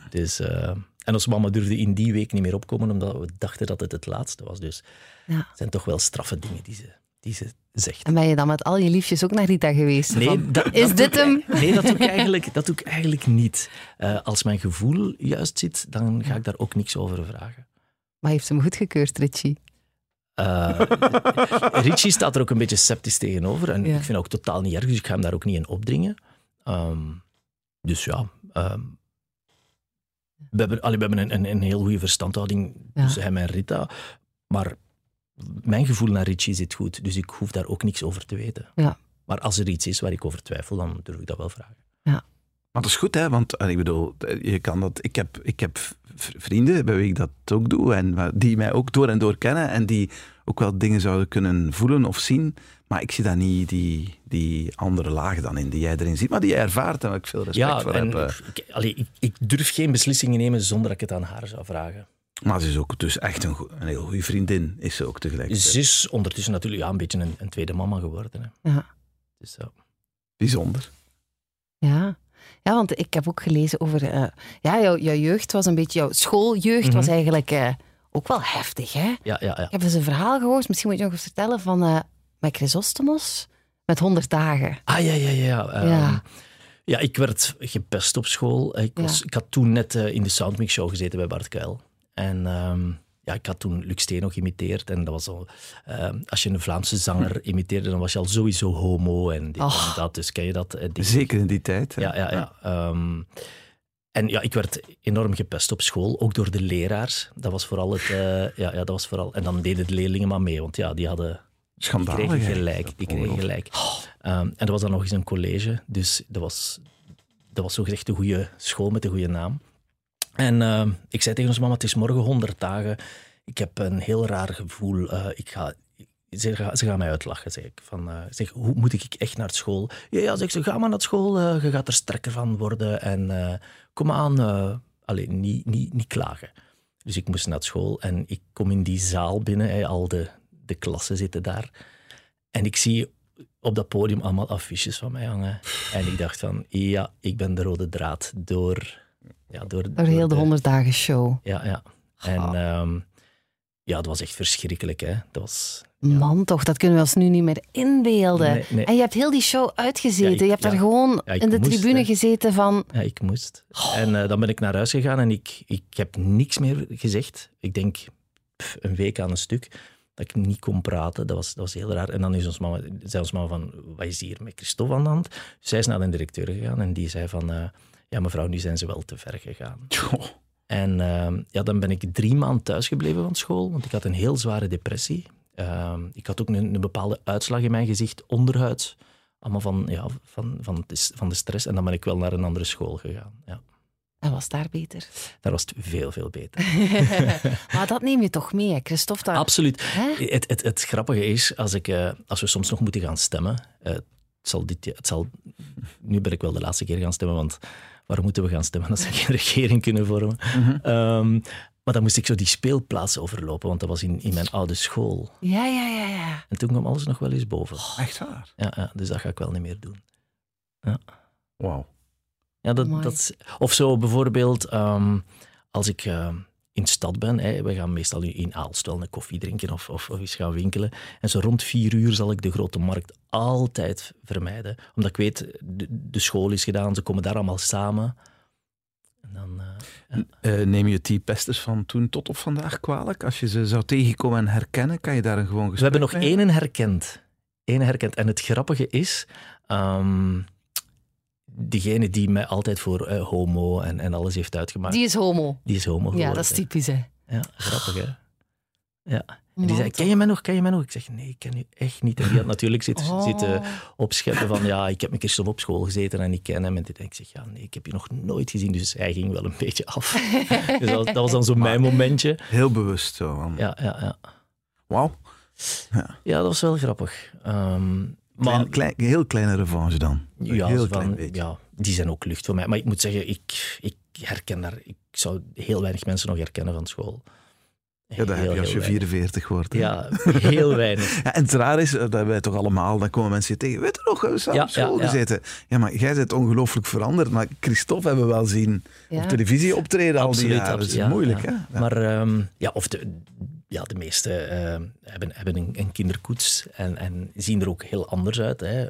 Speaker 3: Dus, eh, en onze mama durfde in die week niet meer opkomen, omdat we dachten dat het het laatste was. Dus
Speaker 2: Ja.
Speaker 3: het zijn toch wel straffe dingen die ze, die ze zegt.
Speaker 2: En ben je dan met al je liefjes ook naar Rita geweest? Van,
Speaker 3: Nee, dat,
Speaker 2: is
Speaker 3: dat
Speaker 2: dit hem?
Speaker 3: Nee, dat doe ik eigenlijk, dat doe ik eigenlijk niet. Eh, als mijn gevoel juist zit, dan ga ik daar ook niks over vragen.
Speaker 2: Maar heeft ze hem goedgekeurd, Richie?
Speaker 3: Eh, Richie staat er ook een beetje sceptisch tegenover. En
Speaker 2: Ja.
Speaker 3: ik vind dat ook totaal niet erg, dus ik ga hem daar ook niet in opdringen. Ehm, dus ja, ehm, we hebben, allee, we hebben een, een, een heel goede verstandhouding
Speaker 2: Ja.
Speaker 3: tussen hem en Rita. Maar mijn gevoel naar Richie zit goed, dus ik hoef daar ook niks over te weten.
Speaker 2: Ja.
Speaker 3: Maar als er iets is waar ik over twijfel, dan durf ik dat wel vragen.
Speaker 4: Maar dat is goed, hè? Want ik bedoel, je kan dat. Ik heb, ik heb vrienden bij wie ik dat ook doe en die mij ook door en door kennen en die ook wel dingen zouden kunnen voelen of zien. Maar ik zie daar niet die, die andere laag dan in die jij erin ziet, maar die jij ervaart en waar ik veel respect
Speaker 3: Ja,
Speaker 4: voor
Speaker 3: en
Speaker 4: heb. eh.
Speaker 3: ik, allee, ik, ik durf geen beslissingen nemen zonder dat ik het aan haar zou vragen.
Speaker 4: Maar ze is ook dus echt een, een heel goede vriendin, is ze ook tegelijkertijd.
Speaker 3: Ze is ondertussen natuurlijk ja, een beetje een, een tweede mama geworden. Hè.
Speaker 2: Ja.
Speaker 3: Dus, ja.
Speaker 4: Bijzonder.
Speaker 2: Ja. ja, want ik heb ook gelezen over... eh, ja, jouw, jouw jeugd was een beetje... Jouw schooljeugd
Speaker 3: Mhm.
Speaker 2: was eigenlijk eh, ook wel heftig, hè?
Speaker 3: Ja, ja, ja.
Speaker 2: Ik heb eens een verhaal gehoord, misschien moet je nog eens vertellen, van eh met Chrysostomos met 100 dagen.
Speaker 3: Ah, ja, ja, ja. ehm,
Speaker 2: Ja.
Speaker 3: ja, ik werd gepest op school. Ik, was,
Speaker 2: Ja.
Speaker 3: ik had toen net eh, in de Soundmix Show gezeten bij Bart Kuil. En ehm, ja, ik had toen Luc Steen nog geïmiteerd. En dat was al... ehm, als je een Vlaamse zanger imiteerde, dan was je al sowieso homo en dit en dat. Dus ken je dat? eh?
Speaker 4: Zeker in die tijd. hè.
Speaker 3: Ja, ja, ja. Ehm, en ja, ik werd enorm gepest op school, ook door de leraars. Dat was vooral het... eh, ja, ja, dat was vooral... En dan deden de leerlingen maar mee, want ja, die hadden...
Speaker 4: Schandalig.
Speaker 3: kregen
Speaker 4: hè.
Speaker 3: gelijk.
Speaker 4: Ongelooflijk.
Speaker 3: gelijk. Ehm, en dat was dan nog eens een college, dus dat was, dat was zogezegd een goede school met een goede naam. En ehm, ik zei tegen onze mama, het is morgen 100 dagen. Ik heb een heel raar gevoel. eh, ik ga, ze, gaan, ze gaan mij uitlachen, zeg ik. Van, eh, zeg, hoe moet ik echt naar school? Ja, ja zeg ze, ga maar naar school. eh, je gaat er sterker van worden. En kom aan, eh allee, niet, niet, niet klagen. Dus ik moest naar school en ik kom in die zaal binnen. hè, al de, de klassen zitten daar. En ik zie op dat podium allemaal affiches van mij hangen. En ik dacht van, ja, ik ben de rode draad door... Ja, door,
Speaker 2: Door heel de 100 dagen show.
Speaker 3: Ja, ja. En ehm, ja, dat was echt verschrikkelijk, hè. Dat was...
Speaker 2: Man toch, dat kunnen we ons nu niet meer inbeelden.
Speaker 3: Nee, nee.
Speaker 2: En je hebt heel die show uitgezeten.
Speaker 3: Ja, ik-
Speaker 2: je hebt
Speaker 3: ja.
Speaker 2: daar gewoon in de
Speaker 3: moest,
Speaker 2: tribune
Speaker 3: hè.
Speaker 2: gezeten van...
Speaker 3: Ja, ik moest. En eh, dan ben ik naar huis gegaan en ik, ik heb niks meer gezegd. Ik denk pff, een week aan een stuk dat ik niet kon praten. Dat was, dat was heel raar. En dan is ons mama, zei ons mama van, wat is hier met Christophe aan de hand? Zij is naar de directeur gegaan en die zei van, eh, ja mevrouw, nu zijn ze wel te ver gegaan. En ehm, ja, dan ben ik drie maanden thuisgebleven van school, want ik had een heel zware depressie. Ehm, ik had ook een, een bepaalde uitslag in mijn gezicht, onderhuids. Allemaal van, ja, van, van, de, van de stress. En dan ben ik wel naar een andere school gegaan. Ja.
Speaker 2: En was daar beter.
Speaker 3: Daar was het veel, veel beter.
Speaker 2: maar dat neem je toch mee, hè, Christophe? Daar...
Speaker 3: Absoluut.
Speaker 2: Hè?
Speaker 3: Het, het, het grappige is, als, ik, eh, als we soms nog moeten gaan stemmen... eh, het zal dit, het zal, nu ben ik wel de laatste keer gaan stemmen, want waar moeten we gaan stemmen als we geen regering kunnen vormen? Ehm, maar dan moest ik zo die speelplaats overlopen, want dat was in, in mijn oude school.
Speaker 2: Ja, ja, ja, ja.
Speaker 3: En toen kwam alles nog wel eens boven.
Speaker 4: Echt waar.
Speaker 3: Ja, ja, dus dat ga ik wel niet meer doen.
Speaker 4: Wauw.
Speaker 3: Ja, dat, dat is- of zo bijvoorbeeld, ehm, als ik eh, in de stad ben, hè, we gaan meestal in- Aalstel een koffie drinken of, of, of eens gaan winkelen. En zo rond vier uur zal ik de grote markt altijd vermijden. Omdat ik weet, de, de school is gedaan, ze komen daar allemaal samen. En dan, eh,
Speaker 4: Eh, neem je die pesters van toen tot op vandaag kwalijk? Als je ze zou tegenkomen en herkennen, kan je daar een gewoon
Speaker 3: we hebben nog één herkend. Eén herkend. En het grappige is, ehm, diegene die mij altijd voor eh, homo en, en alles heeft uitgemaakt, die,
Speaker 2: Die is homo.
Speaker 3: is homo
Speaker 2: Ja,
Speaker 3: geworden.
Speaker 2: dat is typisch, hè.
Speaker 3: Ja, grappig hè. Ja. En die
Speaker 2: Man,
Speaker 3: zei, ken je mij nog, ken je mij nog? Ik zeg, nee, ik ken u echt niet. En die had natuurlijk zitten,
Speaker 2: Oh.
Speaker 3: zitten opscheppen van, ja, ik heb met Christophe op school gezeten en ik ken hem. En dit. En ik zeg, ja, nee, ik heb je nog nooit gezien. Dus hij ging wel een beetje af. dus dat, dat was dan zo mijn momentje.
Speaker 4: Heel bewust zo. van,
Speaker 3: Ja, ja, ja.
Speaker 4: Wauw.
Speaker 3: ja, dat was wel grappig. Ehm, maar
Speaker 4: Klein, klein, heel kleine revanche dan.
Speaker 3: ja,
Speaker 4: heel klein
Speaker 3: van,
Speaker 4: beetje.
Speaker 3: ja, die zijn ook lucht voor mij. Maar ik moet zeggen, ik, ik herken daar... Ik zou heel weinig mensen nog herkennen van school.
Speaker 4: Ja, dat heb je als je
Speaker 3: weinig.
Speaker 4: 44 wordt. hè.
Speaker 3: Ja, heel weinig.
Speaker 4: Ja, en het raar is, dat hebben wij toch allemaal, dan komen mensen je tegen. Weet je nog, we samen
Speaker 3: Ja,
Speaker 4: op school
Speaker 3: ja,
Speaker 4: gezeten. Ja, maar jij bent ongelooflijk veranderd. Maar Christophe hebben we wel zien
Speaker 2: Ja.
Speaker 4: op televisie optreden al die
Speaker 3: Absoluut,
Speaker 4: jaren. Dat is moeilijk,
Speaker 3: ja.
Speaker 4: hè? Ja.
Speaker 3: Maar ehm, ja, of de, ja, de meeste ehm, hebben, hebben een, een kinderkoets en, en zien er ook heel anders uit. Hè.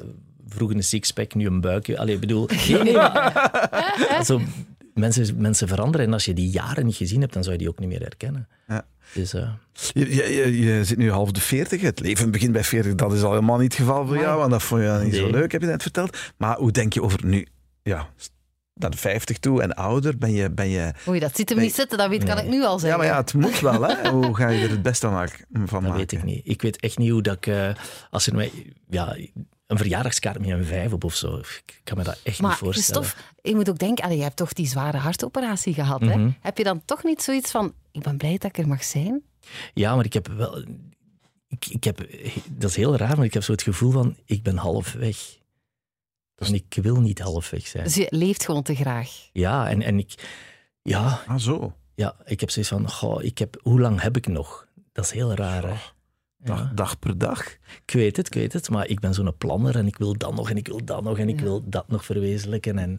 Speaker 3: Vroeger een sixpack, nu een buikje. Allee, ik bedoel, nee, nee. Also, mensen, mensen veranderen en als je die jaren niet gezien hebt, dan zou je die ook niet meer herkennen.
Speaker 4: Ja.
Speaker 3: Dus, eh,
Speaker 4: Je, je, je, je zit nu half de 40. Het leven begint bij 40. Dat is al helemaal niet het geval voor jou, want dat vond je niet zo leuk, heb je net verteld. Maar hoe denk je over nu, ja, naar de 50 toe en ouder? Ben je, ben je...
Speaker 2: Oei, dat zit hem niet zitten, dat weet, kan
Speaker 3: Nee.
Speaker 2: ik nu al
Speaker 4: Ja,
Speaker 2: zeggen.
Speaker 4: maar ja, het moet wel, hè? Hoe ga je er het beste van maken? Van
Speaker 3: dat weet ik niet. Ik weet echt niet hoe dat ik... eh, als er mij... Ja, een verjaardagskaart met een vijf op of zo. Ik kan me dat echt
Speaker 2: Maar
Speaker 3: niet voorstellen.
Speaker 2: Christophe, je moet ook denken, allee, je hebt toch die zware hartoperatie gehad. Hè?
Speaker 3: Mhm.
Speaker 2: Heb je dan toch niet zoiets van, ik ben blij dat ik er mag zijn?
Speaker 3: Ja, maar ik heb wel... Ik, ik heb, dat is heel raar, maar ik heb zo het gevoel van, ik ben half weg. En ik wil niet half weg zijn.
Speaker 2: Dus je leeft gewoon te graag.
Speaker 3: Ja, en, en ik... Ja,
Speaker 4: Ah, zo.
Speaker 3: ja, ik heb zoiets van, goh, ik heb, hoe lang heb ik nog? Dat is heel raar, hè?
Speaker 4: Dag,
Speaker 3: Ja.
Speaker 4: dag per dag.
Speaker 3: Ik weet het, ik weet het, maar ik ben zo'n planner en ik wil dat nog en ik wil dat nog en ik
Speaker 2: Ja.
Speaker 3: wil dat nog verwezenlijken. En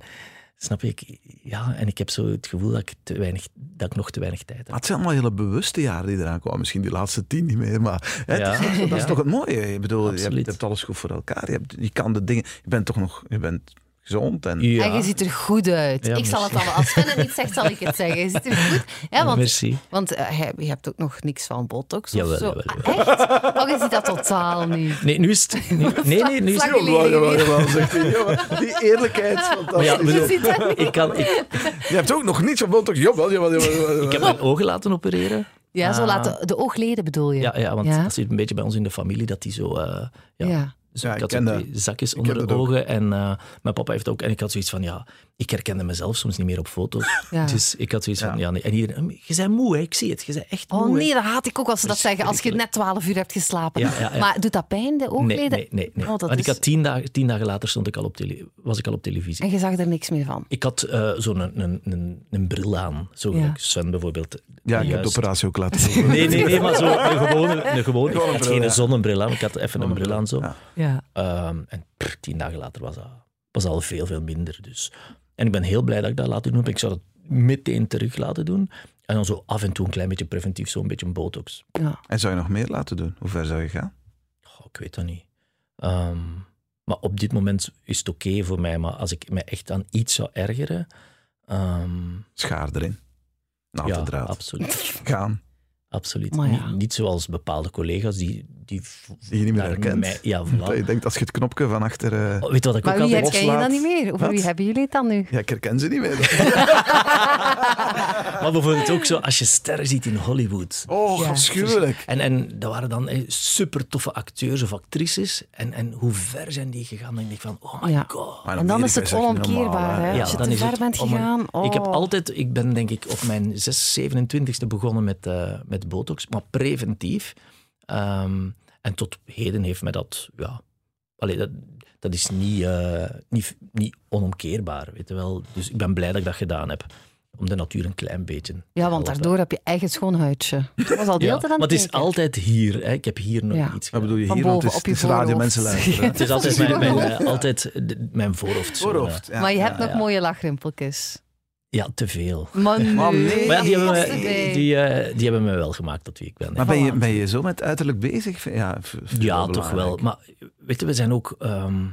Speaker 3: snap je, ik, ja, en ik heb zo het gevoel dat ik, te weinig, dat ik nog te weinig tijd
Speaker 4: Maar
Speaker 3: heb.
Speaker 4: het zijn allemaal hele bewuste jaren die eraan komen. Misschien die laatste tien niet meer, maar hè,
Speaker 3: Ja,
Speaker 4: is- dat is
Speaker 3: ja.
Speaker 4: toch het mooie. Ik bedoel, je hebt, je hebt alles goed voor elkaar. Je, hebt, je kan de dingen... Je bent toch nog... Je bent gezond en...
Speaker 3: Ja,
Speaker 2: En je ziet er goed uit.
Speaker 3: Ja,
Speaker 2: ik zal het
Speaker 3: merci.
Speaker 2: al, als Sven het niet zegt, zal ik het zeggen. Je ziet er goed ja, want,
Speaker 3: merci.
Speaker 2: want hij- je hebt ook nog niks van botox
Speaker 3: Jawel,
Speaker 2: of zo.
Speaker 3: jawel,
Speaker 2: Ah, Echt? Oh, je ziet dat totaal niet.
Speaker 3: Nee, nu is het... nee, nee, nu is het...
Speaker 4: Jawel, jawel, zegt hij. Jawel, Die eerlijkheid is
Speaker 3: Maar
Speaker 4: fantastisch.
Speaker 3: ja, bedoel,
Speaker 2: Je ziet dat niet.
Speaker 3: ik, kan, ik,
Speaker 4: Je hebt ook nog niets van botox. Jawel, jawel, jawel. jawel.
Speaker 3: ik heb mijn ogen laten opereren.
Speaker 2: Ja, zo
Speaker 3: Ah.
Speaker 2: laten de oogleden bedoel je?
Speaker 3: Ja, ja want
Speaker 2: Ja.
Speaker 3: dat zit een beetje bij ons in de familie, dat die zo... eh, ja,
Speaker 2: Ja.
Speaker 3: Dus
Speaker 4: Ja,
Speaker 3: ik had twee zakjes onder de
Speaker 4: ook.
Speaker 3: ogen. En eh, mijn papa heeft ook... En ik had zoiets van, ja, ik herkende mezelf soms niet meer op foto's.
Speaker 2: Ja.
Speaker 3: Dus ik had zoiets van,
Speaker 4: Ja.
Speaker 3: nee. En iedereen, je bent moe, hè? ik zie het. Je bent echt moe.
Speaker 2: Oh
Speaker 3: hè."
Speaker 2: nee, dat haat ik ook als ze dat zeggen. Als je net 12 uur hebt geslapen.
Speaker 3: Ja, ja, ja.
Speaker 2: Maar doet dat pijn, de oogleden?
Speaker 3: nee, nee. nee.
Speaker 2: Oh,
Speaker 3: Want ik had tien dagen, tien dagen later stond ik al op tele, was ik al op televisie.
Speaker 2: En je zag er niks meer van.
Speaker 3: Ik had eh, zo'n een, een, een, een bril aan. Zo Sven bijvoorbeeld.
Speaker 4: Ja, ik heb de operatie ook laten doen.
Speaker 3: Nee, nee, nee, maar zo een gewone, een gewone.
Speaker 4: Gewoon een
Speaker 3: Ik had
Speaker 4: bril,
Speaker 3: geen
Speaker 4: ja.
Speaker 3: zonnebril aan, ik had even een bril aan zo.
Speaker 4: Ja.
Speaker 3: Ehm, en pff, tien dagen later was dat was al veel, veel minder. Dus. En ik ben heel blij dat ik dat laten doen heb. Ik zou dat meteen terug laten doen. En dan zo af en toe een klein beetje preventief, zo'n beetje een botox.
Speaker 2: ja.
Speaker 4: En zou je nog meer laten doen? Hoe ver zou je gaan?
Speaker 3: Goh, ik weet dat niet. Ehm, maar op dit moment is het oké voor mij. Maar als ik me echt aan iets zou ergeren... ehm,
Speaker 4: Schaar erin. Naald
Speaker 3: ja,
Speaker 4: de draad.
Speaker 3: absoluut.
Speaker 4: Gaan.
Speaker 3: absoluut.
Speaker 2: Maar ja.
Speaker 3: Niet, niet zoals bepaalde collega's die... die,
Speaker 4: Die je niet meer herkent.
Speaker 3: mij- ja,
Speaker 4: Dat
Speaker 3: voilà.
Speaker 4: je denkt, als je het knopje van achter... eh,
Speaker 3: Oh, weet je wat ik
Speaker 2: Maar
Speaker 3: ook
Speaker 2: wie herken je dan
Speaker 4: loslaat.
Speaker 2: niet meer? Over
Speaker 4: Wat?
Speaker 2: wie hebben jullie het dan nu?
Speaker 4: Ja, ik herken ze niet meer.
Speaker 3: Maar bijvoorbeeld ook zo, als je sterren ziet in Hollywood...
Speaker 4: Oh,
Speaker 2: Ja.
Speaker 4: afschuwelijk.
Speaker 3: En, en dat waren dan eh, super toffe acteurs of actrices. En, en hoe ver zijn die gegaan? Dan denk ik van, oh my
Speaker 2: Ja.
Speaker 3: god.
Speaker 2: En dan is het onomkeerbaar. hè?
Speaker 3: Ja,
Speaker 2: Als je
Speaker 3: dan
Speaker 2: te
Speaker 3: is
Speaker 2: ver
Speaker 3: het
Speaker 2: bent
Speaker 3: een-
Speaker 2: gegaan. Oh.
Speaker 3: Ik heb altijd, ik ben denk ik op mijn 6, 27e begonnen met, eh, met botox, maar preventief. Ehm, en tot heden heeft mij dat, ja, allee, dat, dat is niet, eh, niet, niet onomkeerbaar, weet je wel. Dus ik ben blij dat ik dat gedaan heb. om de natuur een klein beetje te
Speaker 2: Ja, want daardoor heb je eigen schoon huidje. Ik was al de
Speaker 3: Ja,
Speaker 2: hele tijd aan
Speaker 3: maar het is altijd hier. Hè. Ik heb hier nog
Speaker 2: Ja.
Speaker 3: iets
Speaker 4: Wat bedoel je
Speaker 2: Van
Speaker 4: hier?
Speaker 2: Boven
Speaker 4: het
Speaker 2: op
Speaker 4: is,
Speaker 2: je
Speaker 4: het is radio
Speaker 2: voorhoofd.
Speaker 4: mensen luisteren.
Speaker 3: Het is altijd mijn, mijn, eh, altijd mijn voorhoofd. zo,
Speaker 4: Voorhoofd. Ja,
Speaker 2: maar je
Speaker 4: ja,
Speaker 2: hebt nog
Speaker 3: ja.
Speaker 2: mooie lachrimpeltjes.
Speaker 3: Ja, te veel.
Speaker 2: Maar nee,
Speaker 4: Maar nee.
Speaker 3: Maar ja, die, hebben me, die, eh, die hebben me wel gemaakt tot wie ik ben.
Speaker 4: Maar ben je, ben je zo met uiterlijk bezig? Ja,
Speaker 3: Ja, toch wel. Maar weet je, we zijn ook. ehm,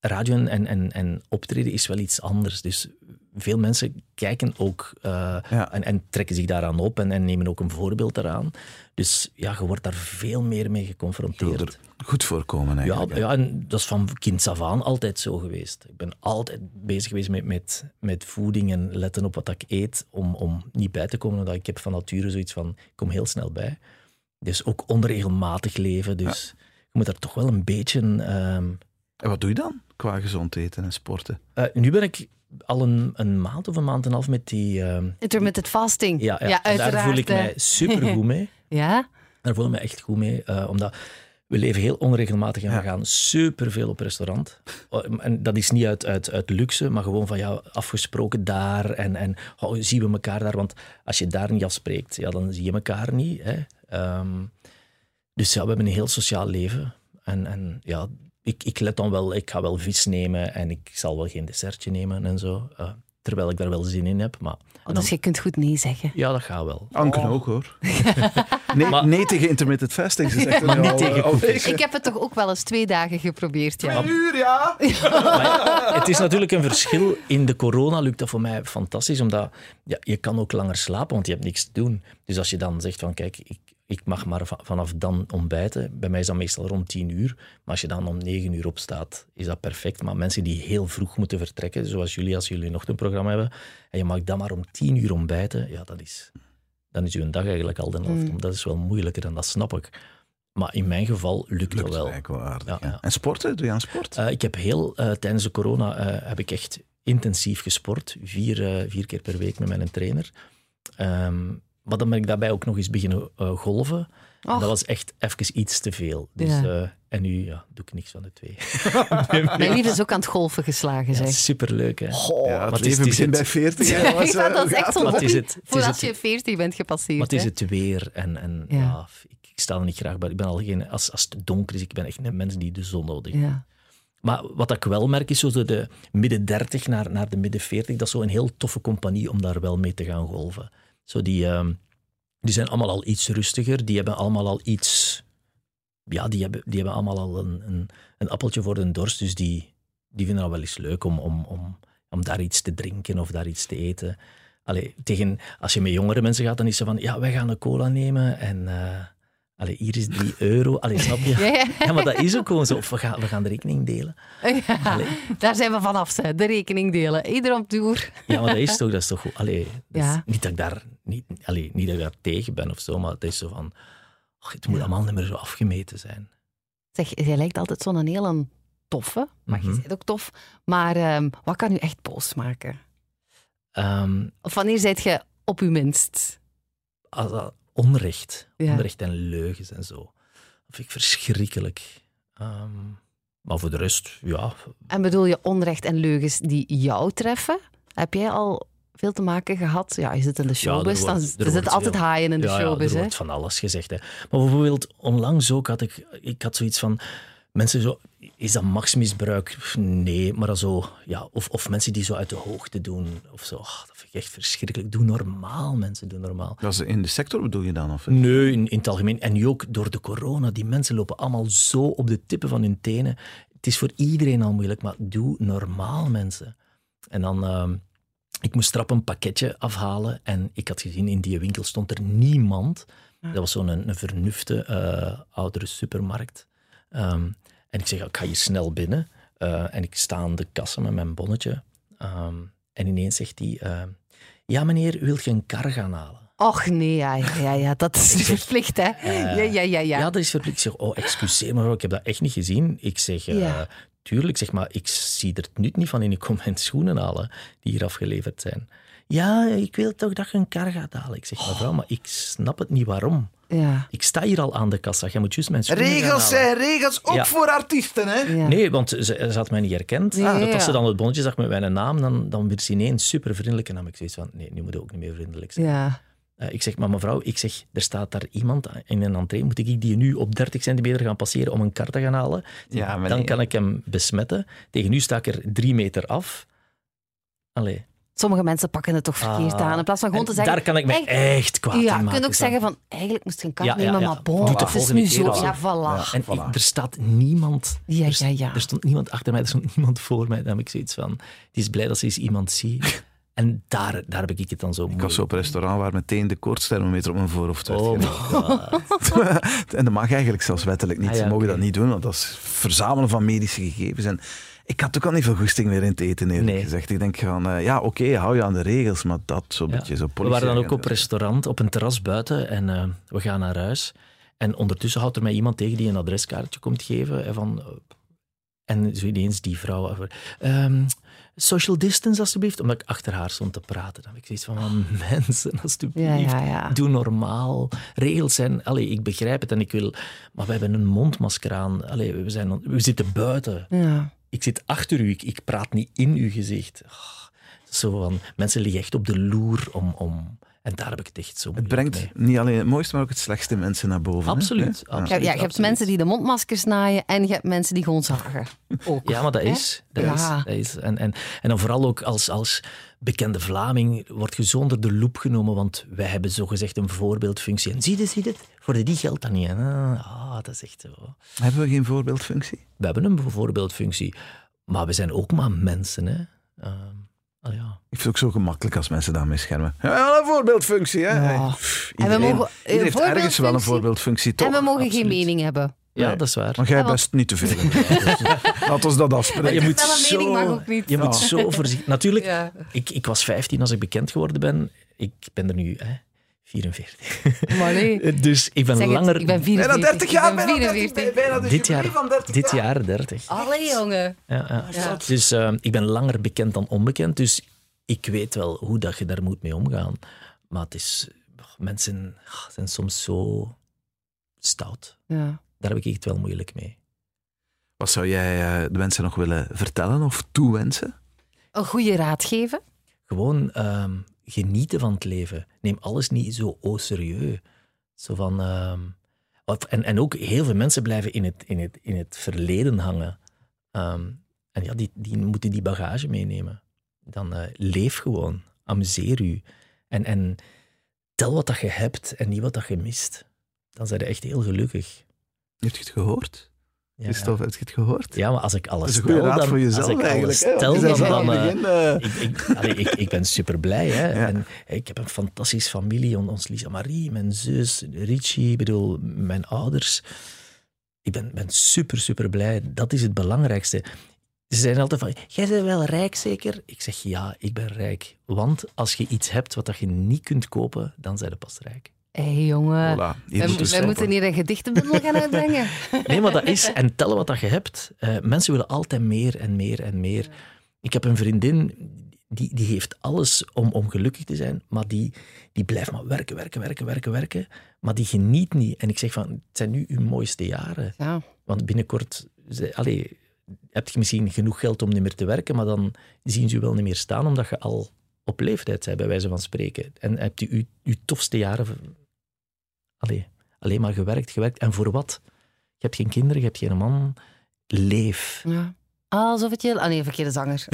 Speaker 3: radio en, en, en optreden is wel iets anders. Dus veel mensen kijken ook eh,
Speaker 4: Ja.
Speaker 3: en, en trekken zich daaraan op en, en nemen ook een voorbeeld eraan. Dus ja, je wordt daar veel meer mee
Speaker 4: Je
Speaker 3: geconfronteerd.
Speaker 4: er goed voorkomen
Speaker 3: Ja,
Speaker 4: eigenlijk. hè.
Speaker 3: ja, en dat is van kind af aan altijd zo geweest. Ik ben altijd bezig geweest met, met, met voeding en letten op wat ik eet, om, om niet bij te komen. Omdat ik heb van nature zoiets van, ik kom heel snel bij. Dus ook onregelmatig leven. Dus je moet daar toch wel een beetje... ehm,
Speaker 4: En wat doe je dan qua gezond eten en sporten?
Speaker 3: eh, nu ben ik al een, een maand of een maand en een half met die... ehm,
Speaker 2: Intermittent fasting.
Speaker 3: ja, ja,
Speaker 2: ja
Speaker 3: en
Speaker 2: uiteraard.
Speaker 3: daar voel ik mij super goed mee.
Speaker 2: Ja?
Speaker 3: Daar voel ik me echt goed mee, eh, omdat we leven heel onregelmatig en
Speaker 4: Ja.
Speaker 3: we gaan superveel op restaurant. Oh, En dat is niet uit, uit, uit luxe, maar gewoon van ja, afgesproken daar en, en oh, zien we elkaar daar. Want als je daar niet afspreekt, ja, dan zie je elkaar niet. Hè. Ehm, dus ja, we hebben een heel sociaal leven. En, en ja, ik, ik let dan wel, ik ga wel vis nemen en ik zal wel geen dessertje nemen en zo. eh, terwijl ik daar wel zin in heb, maar
Speaker 2: Oh, dus je kunt goed nee zeggen.
Speaker 3: ja, dat gaat wel.
Speaker 4: Anken ook hoor. Nee,
Speaker 3: Maar-
Speaker 4: nee tegen intermittent fasting. Ze zegt er
Speaker 3: Maar niet
Speaker 4: al,
Speaker 3: tegen
Speaker 4: al weken.
Speaker 2: Ik heb het toch ook wel eens twee dagen geprobeerd, ja.
Speaker 4: Twee uur, ja.
Speaker 3: Maar het is natuurlijk een verschil. In de corona lukt dat voor mij fantastisch, omdat ja, je kan ook langer slapen, want je hebt niks te doen. Dus als je dan zegt van, kijk, ik, ik mag maar va- vanaf dan ontbijten. Bij mij is dat meestal rond tien uur. Maar als je dan om negen uur opstaat, is dat perfect. Maar mensen die heel vroeg moeten vertrekken, zoals jullie, als jullie een ochtendprogramma hebben, en je mag dan maar om tien uur ontbijten, ja, dat is, dan is uw dag eigenlijk al de helft.
Speaker 2: Mm.
Speaker 3: Dat is wel moeilijker en dat snap ik. Maar in mijn geval lukt,
Speaker 4: Lukt
Speaker 3: dat wel.
Speaker 4: eigenlijk wel aardig.
Speaker 3: Ja,
Speaker 4: ja.
Speaker 3: ja.
Speaker 4: En sporten? Doe je aan sport?
Speaker 3: Eh, ik heb heel, eh, tijdens de corona eh, heb ik echt intensief gesport. Vier, vier keer per week met mijn trainer. Ehm, maar dan ben ik daarbij ook nog eens beginnen eh, golven. En dat was echt even iets te veel. Dus,
Speaker 2: Ja.
Speaker 3: eh, en nu ja, doe ik niks van de twee.
Speaker 2: Mijn lief is ook aan het golven geslagen,
Speaker 3: Ja,
Speaker 2: zeg.
Speaker 3: superleuk, hè?
Speaker 2: Goh.
Speaker 4: ja, het leven begint bij
Speaker 3: het-
Speaker 4: 40.
Speaker 2: Ja,
Speaker 4: Was, eh,
Speaker 2: dat is echt zo'n
Speaker 3: het is
Speaker 2: hobby
Speaker 3: het- het
Speaker 2: voor
Speaker 3: is
Speaker 2: als
Speaker 3: het-
Speaker 2: je 40 bent gepasseerd.
Speaker 3: Maar het is het weer. En, en
Speaker 2: Ja.
Speaker 3: ja. ik, ik sta er niet graag bij. Ik ben al geen, als, als het donker is, ik ben echt een mens die de zon nodig heeft.
Speaker 2: Ja.
Speaker 3: Maar wat ik wel merk is zo de, de midden 30 naar, naar de midden 40, dat is zo een heel toffe compagnie om daar wel mee te gaan golven. Zo die, ehm, die zijn allemaal al iets rustiger, die hebben allemaal al iets. Ja, die hebben, die hebben allemaal al een, een, een appeltje voor de dorst, dus die, die vinden dat wel eens leuk om, om, om, om daar iets te drinken of daar iets te eten. Allee, tegen, als je met jongere mensen gaat, dan is ze van, ja, wij gaan een cola nemen en eh, allee, hier is 3 euro. Allee, snap je?
Speaker 2: Ja,
Speaker 3: maar dat is ook gewoon zo. Of we gaan, we gaan de rekening delen.
Speaker 2: Ja, daar zijn we vanaf, de rekening delen. Ieder op toer.
Speaker 3: Ja, maar dat is toch, dat is toch goed. Allee, dat is
Speaker 2: Ja.
Speaker 3: niet, dat ik daar, niet, allee, niet dat ik daar tegen ben of zo, maar het is zo van... Och, het moet allemaal niet meer zo afgemeten zijn.
Speaker 2: Zeg, jij lijkt altijd zo'n hele toffe, maar je
Speaker 3: Mhm.
Speaker 2: bent ook tof. Maar ehm, wat kan u echt boos maken?
Speaker 3: Ehm,
Speaker 2: Of wanneer zijt je op uw minst?
Speaker 3: als onrecht,
Speaker 2: Ja.
Speaker 3: onrecht en leugens en zo. Dat vind ik verschrikkelijk. Ehm, maar voor de rest, ja,
Speaker 2: En bedoel je onrecht en leugens die jou treffen? Heb jij al veel te maken gehad? Ja, je zit in de showbiz,
Speaker 3: er
Speaker 2: dan
Speaker 3: wordt-
Speaker 2: er,
Speaker 3: er wordt
Speaker 2: altijd
Speaker 3: veel-
Speaker 2: haaien in de
Speaker 3: ja,
Speaker 2: showbiz.
Speaker 3: ja, er
Speaker 2: hè?
Speaker 3: wordt van alles gezegd. Hè. Maar bijvoorbeeld, onlangs ook had ik, ik had zoiets van, mensen zo, is dat machtsmisbruik? Nee, maar dan zo, ja, of, of mensen die zo uit de hoogte doen, of zo, dat vind ik echt verschrikkelijk. Doe normaal, mensen, doe normaal.
Speaker 4: Dat is in de sector bedoel je dan? Of?
Speaker 3: Nee, in, in het algemeen. En nu ook door de corona. Die mensen lopen allemaal zo op de tippen van hun tenen. Het is voor iedereen al moeilijk, maar doe normaal, mensen. En dan... ehm, ik moest trap een pakketje afhalen en ik had gezien, in die winkel stond er niemand. Dat was zo'n een, een vernufte eh, oudere supermarkt. Ehm, en ik zeg, ik ga hier snel binnen. Eh, en ik sta aan de kassa met mijn bonnetje. Ehm, en ineens zegt hij, eh, ja meneer, wilt je een kar gaan halen?
Speaker 2: Och nee, ja, ja, ja, dat is verplicht, hè? ja, ja, ja, ja.
Speaker 3: Ja, dat is verplicht. Ik zeg, oh, excuseer me, ik heb dat echt niet gezien. Ik zeg, eh,
Speaker 2: Ja.
Speaker 3: tuurlijk, zeg maar, ik zie er het nut niet van in. Ik kom mijn schoenen halen die hier afgeleverd zijn. Ja, ik wil toch dat je een kar gaat halen. Ik zeg, mevrouw, maar ik snap het niet waarom.
Speaker 2: Ja.
Speaker 3: Ik sta hier al aan de kassa, jij moet juist mijn schoenen gaan
Speaker 4: Regels
Speaker 3: halen.
Speaker 4: zijn regels, ook
Speaker 3: Ja.
Speaker 4: voor artiesten, hè?
Speaker 2: Ja.
Speaker 3: Nee, want ze, ze had mij niet herkend.
Speaker 2: Ja,
Speaker 3: dat
Speaker 2: ja,
Speaker 3: als ze dan het bonnetje zag met mijn naam, dan, dan werd ze ineens super vriendelijk. En dan heb ik zoiets van, nee, nu moet je ook niet meer vriendelijk zijn.
Speaker 2: Ja.
Speaker 3: Eh, ik zeg, maar mevrouw, ik zeg, er staat daar iemand in een entree. Moet ik die nu op 30 centimeter gaan passeren om een kar te gaan halen? Dan kan ik hem besmetten. Tegen nu sta ik er drie meter af. Allee.
Speaker 2: Sommige mensen pakken het toch verkeerd
Speaker 3: Ah.
Speaker 2: aan. In plaats van gewoon
Speaker 3: En
Speaker 2: te zeggen...
Speaker 3: daar kan ik me
Speaker 2: echt-
Speaker 3: echt kwaad in
Speaker 2: Ja,
Speaker 3: maken.
Speaker 2: je kunt ook zeggen van, eigenlijk moest je een kaart
Speaker 3: Ja,
Speaker 2: nemen,
Speaker 3: ja.
Speaker 2: maar bon,
Speaker 3: Doe het
Speaker 2: is nu zo. Ja, voilà.
Speaker 3: En
Speaker 4: Voilà.
Speaker 3: er staat niemand.
Speaker 2: Ja,
Speaker 3: er,
Speaker 2: ja, ja.
Speaker 3: Er stond niemand achter mij, er stond niemand voor mij. Dan heb ik zoiets van, die is blij dat ze eens iemand ziet. En daar, daar heb ik het dan zo
Speaker 4: Ik was zo op een restaurant waar meteen de koortsthermometer op mijn voorhoofd werd
Speaker 3: Oh
Speaker 4: en dat mag eigenlijk zelfs wettelijk niet.
Speaker 3: Ah, ja,
Speaker 4: Ze mogen dat niet doen, want dat is verzamelen van medische gegevens. En ik had ook al niet veel goesting meer in het eten, eerlijk
Speaker 3: Nee.
Speaker 4: gezegd. Ik denk van, eh, ja, oké, hou je aan de regels, maar dat zo'n
Speaker 3: Ja.
Speaker 4: beetje zo
Speaker 3: We waren dan ook op restaurant, op een terras buiten en eh, we gaan naar huis. En ondertussen houdt er mij iemand tegen die een adreskaartje komt geven. En, van, eh, en zo ineens die vrouw. ehm, social distance alstublieft, omdat ik achter haar stond te praten. Dan heb ik zoiets van, van mensen, alstublieft.
Speaker 2: Ja, ja, ja.
Speaker 3: Doe normaal. Regels zijn, allee, ik begrijp het en ik wil, maar we hebben een mondmasker aan. Allee, we, zijn, we zitten buiten.
Speaker 2: Ja.
Speaker 3: Ik zit achter u, ik, ik praat niet in uw gezicht. Ah, zo van, mensen liggen echt op de loer om, om... En daar heb ik het echt zo
Speaker 4: Het brengt
Speaker 3: mee.
Speaker 4: niet alleen het mooiste, maar ook het slechtste mensen naar boven.
Speaker 3: Absoluut,
Speaker 4: Ja.
Speaker 3: absoluut.
Speaker 2: Ja, ja, je hebt mensen die de mondmaskers naaien en je hebt mensen die gewoon zagen. Ook.
Speaker 3: Ja, maar dat is. Dat
Speaker 2: Ja.
Speaker 3: is, dat is. En, en, en dan vooral ook als, als bekende Vlaming wordt je zo onder de loep genomen, want wij hebben zogezegd een voorbeeldfunctie. En zie je, zie je, voor die geldt dat niet. Hè? Ah, dat is echt zo.
Speaker 4: Hebben we geen voorbeeldfunctie?
Speaker 3: We hebben een voorbeeldfunctie, maar we zijn ook maar mensen. Hè? Ehm, ja.
Speaker 4: Ik vind het ook zo gemakkelijk als mensen daarmee schermen. Ja, wel een voorbeeldfunctie, hè?
Speaker 2: Ja.
Speaker 4: Pff,
Speaker 2: En we
Speaker 4: iedereen-
Speaker 2: mogen- een
Speaker 4: iedereen heeft ergens wel een
Speaker 2: voorbeeldfunctie-
Speaker 4: toch?
Speaker 2: en we mogen geen mening hebben.
Speaker 3: ja,
Speaker 4: Nee.
Speaker 3: dat is waar.
Speaker 4: Maar jij best niet te veel. Dus, Laat ons dat afspreken.
Speaker 3: je moet
Speaker 2: mening
Speaker 3: zo,
Speaker 2: mag ook niet.
Speaker 3: Je moet
Speaker 4: Ja.
Speaker 3: zo voorzichtig... Natuurlijk,
Speaker 2: Ja.
Speaker 3: ik, ik was 15 als ik bekend geworden ben. Ik ben er nu hè, 44.
Speaker 2: Maar nee.
Speaker 3: Dus ik ben
Speaker 2: Zeg het,
Speaker 3: langer...
Speaker 2: ik ben
Speaker 4: Bijna
Speaker 2: 44.
Speaker 4: 30 jaar,
Speaker 2: ik ben
Speaker 4: bijna 30,
Speaker 2: 44.
Speaker 4: bijna de
Speaker 3: dit jaar,
Speaker 4: van 30
Speaker 3: dit
Speaker 4: jaar.
Speaker 3: jaar 30.
Speaker 2: Allee, jongen.
Speaker 3: Ja, ja.
Speaker 2: Ja.
Speaker 3: Dus eh, ik ben langer bekend dan onbekend. Dus ik weet wel hoe dat je daar moet mee omgaan. Maar het is... Mensen ah, zijn soms zo stout.
Speaker 2: Ja.
Speaker 3: Daar heb ik echt wel moeilijk mee.
Speaker 4: Wat zou jij eh, de mensen nog willen vertellen of toewensen?
Speaker 2: Een goede raad geven.
Speaker 3: Gewoon ehm, genieten van het leven. Neem alles niet zo oh serieus. Zo van, ehm, en, en ook heel veel mensen blijven in het, in het, in het verleden hangen. Ehm, en ja, die, die moeten die bagage meenemen. Dan eh, leef gewoon. Amuseer u. En, en tel wat dat je hebt en niet wat dat je mist. Dan zijn je echt heel gelukkig.
Speaker 4: Heb je het gehoord?
Speaker 3: Ja,
Speaker 4: Christophe, heb je het gehoord?
Speaker 3: ja maar als ik
Speaker 4: Dat
Speaker 3: alles
Speaker 4: is een goede
Speaker 3: tel,
Speaker 4: raad
Speaker 3: dan,
Speaker 4: voor jezelf
Speaker 3: ik
Speaker 4: eigenlijk.
Speaker 3: alles
Speaker 4: hè, want
Speaker 3: tel,
Speaker 4: je zei
Speaker 3: dan, dan, eh,
Speaker 4: begin, eh,
Speaker 3: ik, ik, allee, ik, ik ben super blij. Hè.
Speaker 4: Ja.
Speaker 3: En ik heb een fantastische familie. On- Ons Lisa Marie, mijn zus, Richie, bedoel, mijn ouders. Ik ben, ben super, super blij. Dat is het belangrijkste. Ze zijn altijd van, jij bent wel rijk zeker? Ik zeg, ja, ik ben rijk. Want als je iets hebt wat dat je niet kunt kopen, dan zijn je pas rijk.
Speaker 2: Hé, hey, jongen.
Speaker 4: voilà,
Speaker 2: Wij,
Speaker 4: we stoppen.
Speaker 2: moeten hier een gedichtenbundel gaan uitbrengen.
Speaker 3: Nee, maar dat is, en tellen wat dat je hebt. Eh, mensen willen altijd meer en meer en meer. Ik heb een vriendin, die, die heeft alles om, om gelukkig te zijn, maar die, die blijft maar werken, werken, werken, werken, werken. Maar die geniet niet. En ik zeg van, het zijn nu uw mooiste jaren.
Speaker 2: Ja.
Speaker 3: Want binnenkort, ze- allee, heb je misschien genoeg geld om niet meer te werken, maar dan zien ze je wel niet meer staan, omdat je al op leeftijd bent, bij wijze van spreken. En heb je je, je tofste jaren allee, alleen maar gewerkt, gewerkt. En voor wat? Je hebt geen kinderen, je hebt geen man. Leef.
Speaker 2: ja. Alsof het je... Ah nee, verkeerde zanger.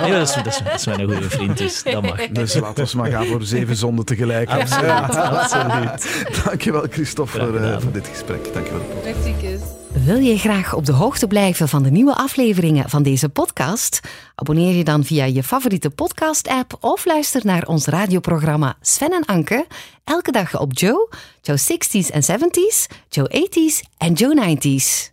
Speaker 3: Nee, dat, is, dat, is, dat is mijn goede vriend, dus dat mag.
Speaker 4: Dus laten we maar gaan voor zeven zonden tegelijk.
Speaker 3: Absoluut, absoluut.
Speaker 4: Dankjewel, Christophe, voor, eh,
Speaker 3: gedaan.
Speaker 4: voor dit gesprek. Dankjewel.
Speaker 2: Wil je graag op de hoogte blijven van de nieuwe afleveringen van deze podcast? Abonneer je dan via je favoriete podcast-app of luister naar ons radioprogramma Sven en Anke elke dag op Joe, Joe 60s en 70s, Joe 80s en Joe 90s.